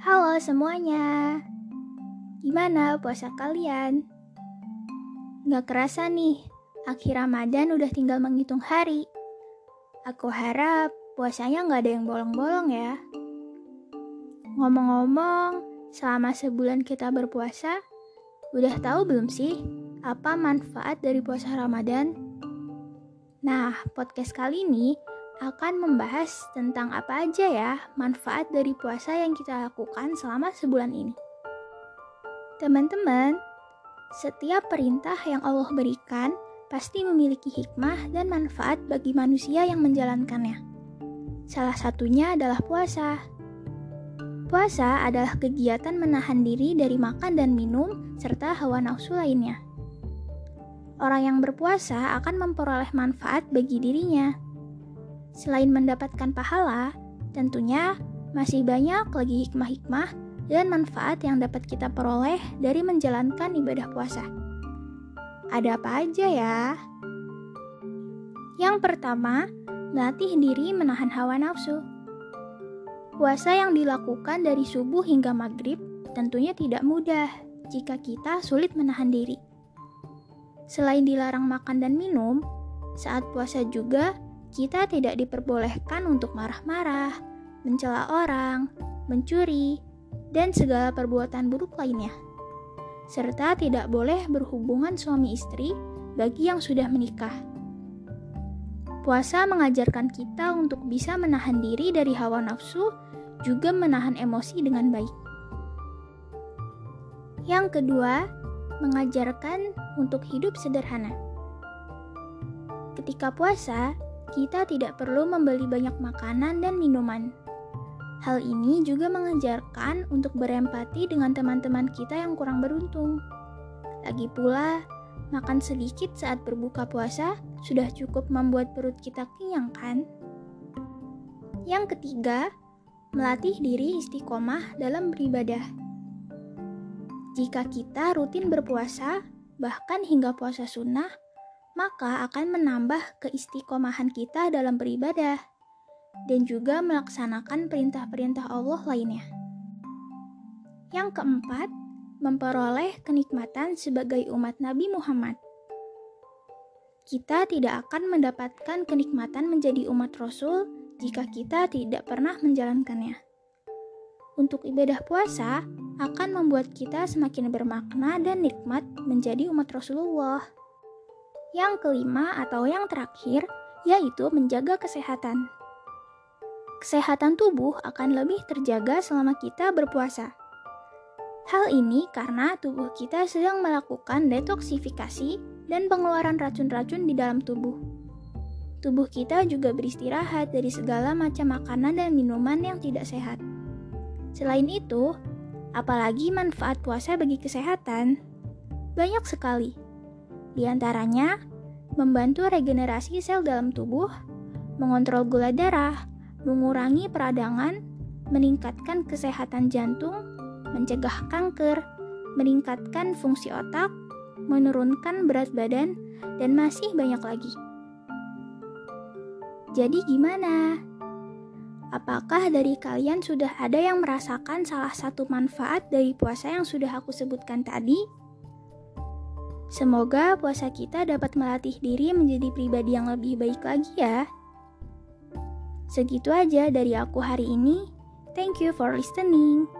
Halo semuanya, gimana puasa kalian? Gak kerasa nih, akhir Ramadan udah tinggal menghitung hari. Aku harap puasanya gak ada yang bolong-bolong ya. Ngomong-ngomong, selama sebulan kita berpuasa, udah tahu belum sih apa manfaat dari puasa Ramadan? Nah, podcast kali ini akan membahas tentang apa aja ya manfaat dari puasa yang kita lakukan selama sebulan ini. Teman-teman, setiap perintah yang Allah berikan pasti memiliki hikmah dan manfaat bagi manusia yang menjalankannya. Salah satunya adalah puasa. Puasa adalah kegiatan menahan diri dari makan dan minum serta hawa nafsu lainnya. Orang yang berpuasa akan memperoleh manfaat bagi dirinya Selain mendapatkan pahala, tentunya masih banyak lagi hikmah-hikmah dan manfaat yang dapat kita peroleh dari menjalankan ibadah puasa. Ada apa aja ya? Yang pertama, melatih diri menahan hawa nafsu. Puasa yang dilakukan dari subuh hingga maghrib tentunya tidak mudah jika kita sulit menahan diri. Selain dilarang makan dan minum, saat puasa juga kita tidak diperbolehkan untuk marah-marah, mencela orang, mencuri, dan segala perbuatan buruk lainnya. Serta tidak boleh berhubungan suami istri bagi yang sudah menikah. Puasa mengajarkan kita untuk bisa menahan diri dari hawa nafsu, juga menahan emosi dengan baik. Yang kedua, mengajarkan untuk hidup sederhana. Ketika puasa, kita tidak perlu membeli banyak makanan dan minuman. Hal ini juga mengajarkan untuk berempati dengan teman-teman kita yang kurang beruntung. Lagi pula, makan sedikit saat berbuka puasa sudah cukup membuat perut kita kenyang kan? Yang ketiga, melatih diri istiqomah dalam beribadah. Jika kita rutin berpuasa, bahkan hingga puasa sunnah, maka akan menambah keistiqomahan kita dalam beribadah dan juga melaksanakan perintah-perintah Allah lainnya. Yang keempat, memperoleh kenikmatan sebagai umat Nabi Muhammad. Kita tidak akan mendapatkan kenikmatan menjadi umat Rasul jika kita tidak pernah menjalankannya. Untuk ibadah puasa akan membuat kita semakin bermakna dan nikmat menjadi umat Rasulullah. Yang kelima atau yang terakhir yaitu menjaga kesehatan. Kesehatan tubuh akan lebih terjaga selama kita berpuasa. Hal ini karena tubuh kita sedang melakukan detoksifikasi dan pengeluaran racun-racun di dalam tubuh. Tubuh kita juga beristirahat dari segala macam makanan dan minuman yang tidak sehat. Selain itu, apalagi manfaat puasa bagi kesehatan, banyak sekali di antaranya, membantu regenerasi sel dalam tubuh, mengontrol gula darah, mengurangi peradangan, meningkatkan kesehatan jantung, mencegah kanker, meningkatkan fungsi otak, menurunkan berat badan, dan masih banyak lagi. Jadi gimana? Apakah dari kalian sudah ada yang merasakan salah satu manfaat dari puasa yang sudah aku sebutkan tadi? Semoga puasa kita dapat melatih diri menjadi pribadi yang lebih baik lagi ya. Segitu aja dari aku hari ini. Thank you for listening.